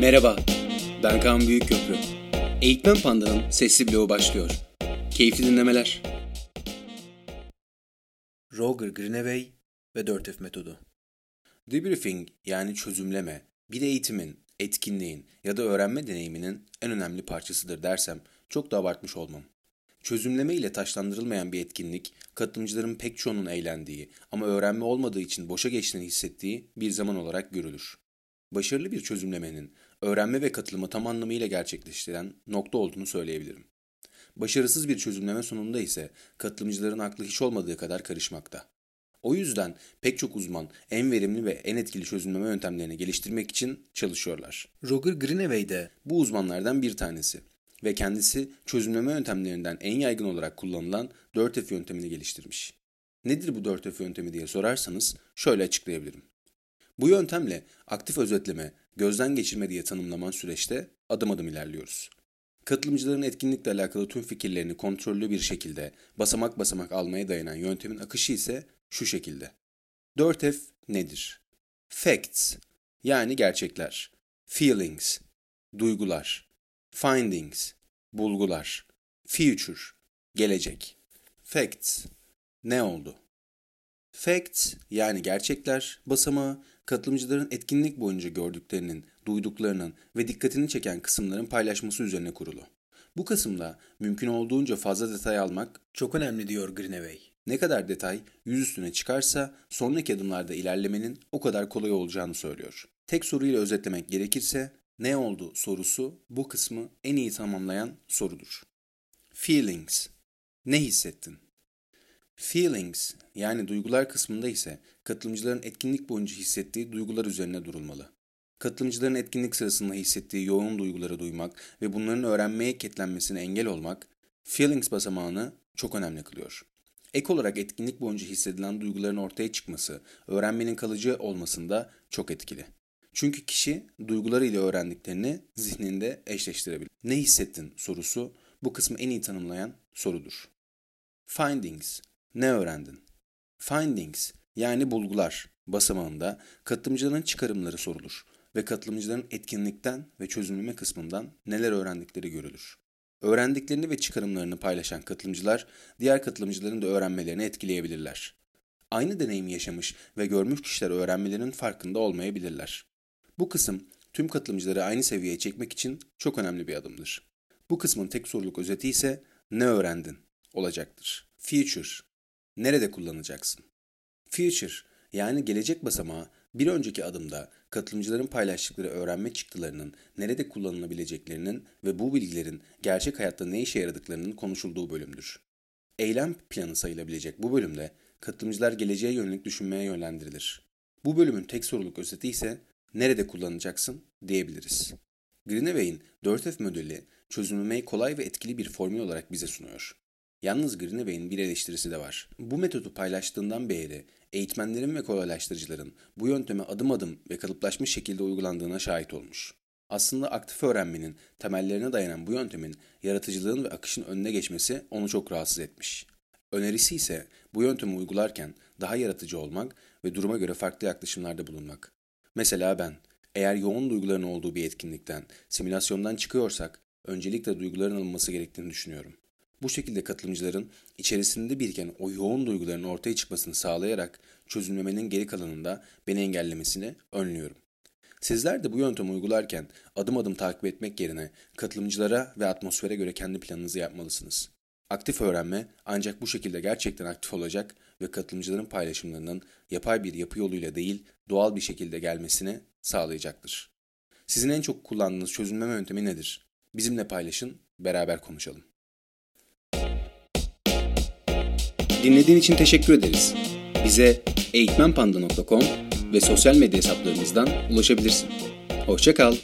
Merhaba, ben Kaan Büyükköprü. Eğitmen Panda'nın sesli bloğu başlıyor. Keyifli dinlemeler. Roger Greenaway ve 4F metodu. Debriefing yani çözümleme, bir eğitimin, etkinliğin ya da öğrenme deneyiminin en önemli parçasıdır dersem çok da abartmış olmam. Çözümleme ile taşlandırılmayan bir etkinlik, katılımcıların pek çoğunun eğlendiği ama öğrenme olmadığı için boşa geçtiğini hissettiği bir zaman olarak görülür. Başarılı bir çözümlemenin öğrenme ve katılımı tam anlamıyla gerçekleştiren nokta olduğunu söyleyebilirim. Başarısız bir çözümleme sonunda ise katılımcıların aklı hiç olmadığı kadar karışmakta. O yüzden pek çok uzman en verimli ve en etkili çözümleme yöntemlerini geliştirmek için çalışıyorlar. Roger Greenaway de bu uzmanlardan bir tanesi ve kendisi çözümleme yöntemlerinden en yaygın olarak kullanılan 4F yöntemini geliştirmiş. Nedir bu 4F yöntemi diye sorarsanız şöyle açıklayabilirim. Bu yöntemle aktif özetleme, gözden geçirme diye tanımlaman süreçte adım adım ilerliyoruz. Katılımcıların etkinlikle alakalı tüm fikirlerini kontrollü bir şekilde basamak basamak almaya dayanan yöntemin akışı ise şu şekilde. 4F nedir? Facts yani gerçekler. Feelings duygular. Findings bulgular. Future gelecek. Facts ne oldu? Facts yani gerçekler basamağı katılımcıların etkinlik boyunca gördüklerinin, duyduklarının ve dikkatini çeken kısımların paylaşması üzerine kurulu. Bu kısımda mümkün olduğunca fazla detay almak çok önemli diyor Greenaway. Ne kadar detay yüz üstüne çıkarsa sonraki adımlarda ilerlemenin o kadar kolay olacağını söylüyor. Tek soruyla özetlemek gerekirse ne oldu sorusu bu kısmı en iyi tamamlayan sorudur. Feelings. Ne hissettin? Feelings yani duygular kısmında ise katılımcıların etkinlik boyunca hissettiği duygular üzerine durulmalı. Katılımcıların etkinlik sırasında hissettiği yoğun duyguları duymak ve bunların öğrenmeye ketlenmesine engel olmak, feelings basamağını çok önemli kılıyor. Ek olarak etkinlik boyunca hissedilen duyguların ortaya çıkması, öğrenmenin kalıcı olmasında çok etkili. Çünkü kişi duygularıyla öğrendiklerini zihninde eşleştirebilir. Ne hissettin sorusu bu kısmı en iyi tanımlayan sorudur. Findings ne öğrendin? Findings yani bulgular basamağında katılımcıların çıkarımları sorulur ve katılımcıların etkinlikten ve çözümleme kısmından neler öğrendikleri görülür. Öğrendiklerini ve çıkarımlarını paylaşan katılımcılar diğer katılımcıların da öğrenmelerini etkileyebilirler. Aynı deneyimi yaşamış ve görmüş kişiler öğrenmelerinin farkında olmayabilirler. Bu kısım tüm katılımcıları aynı seviyeye çekmek için çok önemli bir adımdır. Bu kısmın tek soruluk özeti ise ne öğrendin olacaktır. Future nerede kullanacaksın? Future yani gelecek basamağı bir önceki adımda katılımcıların paylaştıkları öğrenme çıktılarının nerede kullanılabileceklerinin ve bu bilgilerin gerçek hayatta ne işe yaradıklarının konuşulduğu bölümdür. Eylem planı sayılabilecek bu bölümde katılımcılar geleceğe yönelik düşünmeye yönlendirilir. Bu bölümün tek soruluk özeti ise nerede kullanacaksın diyebiliriz. Greenaway'in 4F modeli çözümlemeyi kolay ve etkili bir formül olarak bize sunuyor. Yalnız Greenaway'in bir eleştirisi de var. Bu metodu paylaştığından beri eğitmenlerin ve kolaylaştırıcıların bu yönteme adım adım ve kalıplaşmış şekilde uygulandığına şahit olmuş. Aslında aktif öğrenmenin temellerine dayanan bu yöntemin yaratıcılığın ve akışın önüne geçmesi onu çok rahatsız etmiş. Önerisi ise bu yöntemi uygularken daha yaratıcı olmak ve duruma göre farklı yaklaşımlarda bulunmak. Mesela ben, eğer yoğun duyguların olduğu bir etkinlikten, simülasyondan çıkıyorsak, öncelikle duyguların alınması gerektiğini düşünüyorum. Bu şekilde katılımcıların içerisinde biriken o yoğun duyguların ortaya çıkmasını sağlayarak çözümlemenin geri kalanında beni engellemesini önlüyorum. Sizler de bu yöntemi uygularken adım adım takip etmek yerine katılımcılara ve atmosfere göre kendi planınızı yapmalısınız. Aktif öğrenme ancak bu şekilde gerçekten aktif olacak ve katılımcıların paylaşımlarının yapay bir yapı yoluyla değil doğal bir şekilde gelmesini sağlayacaktır. Sizin en çok kullandığınız çözümleme yöntemi nedir? Bizimle paylaşın, beraber konuşalım. Dinlediğin için teşekkür ederiz. Bize eğitmenpanda.com ve sosyal medya hesaplarımızdan ulaşabilirsin. Hoşçakal.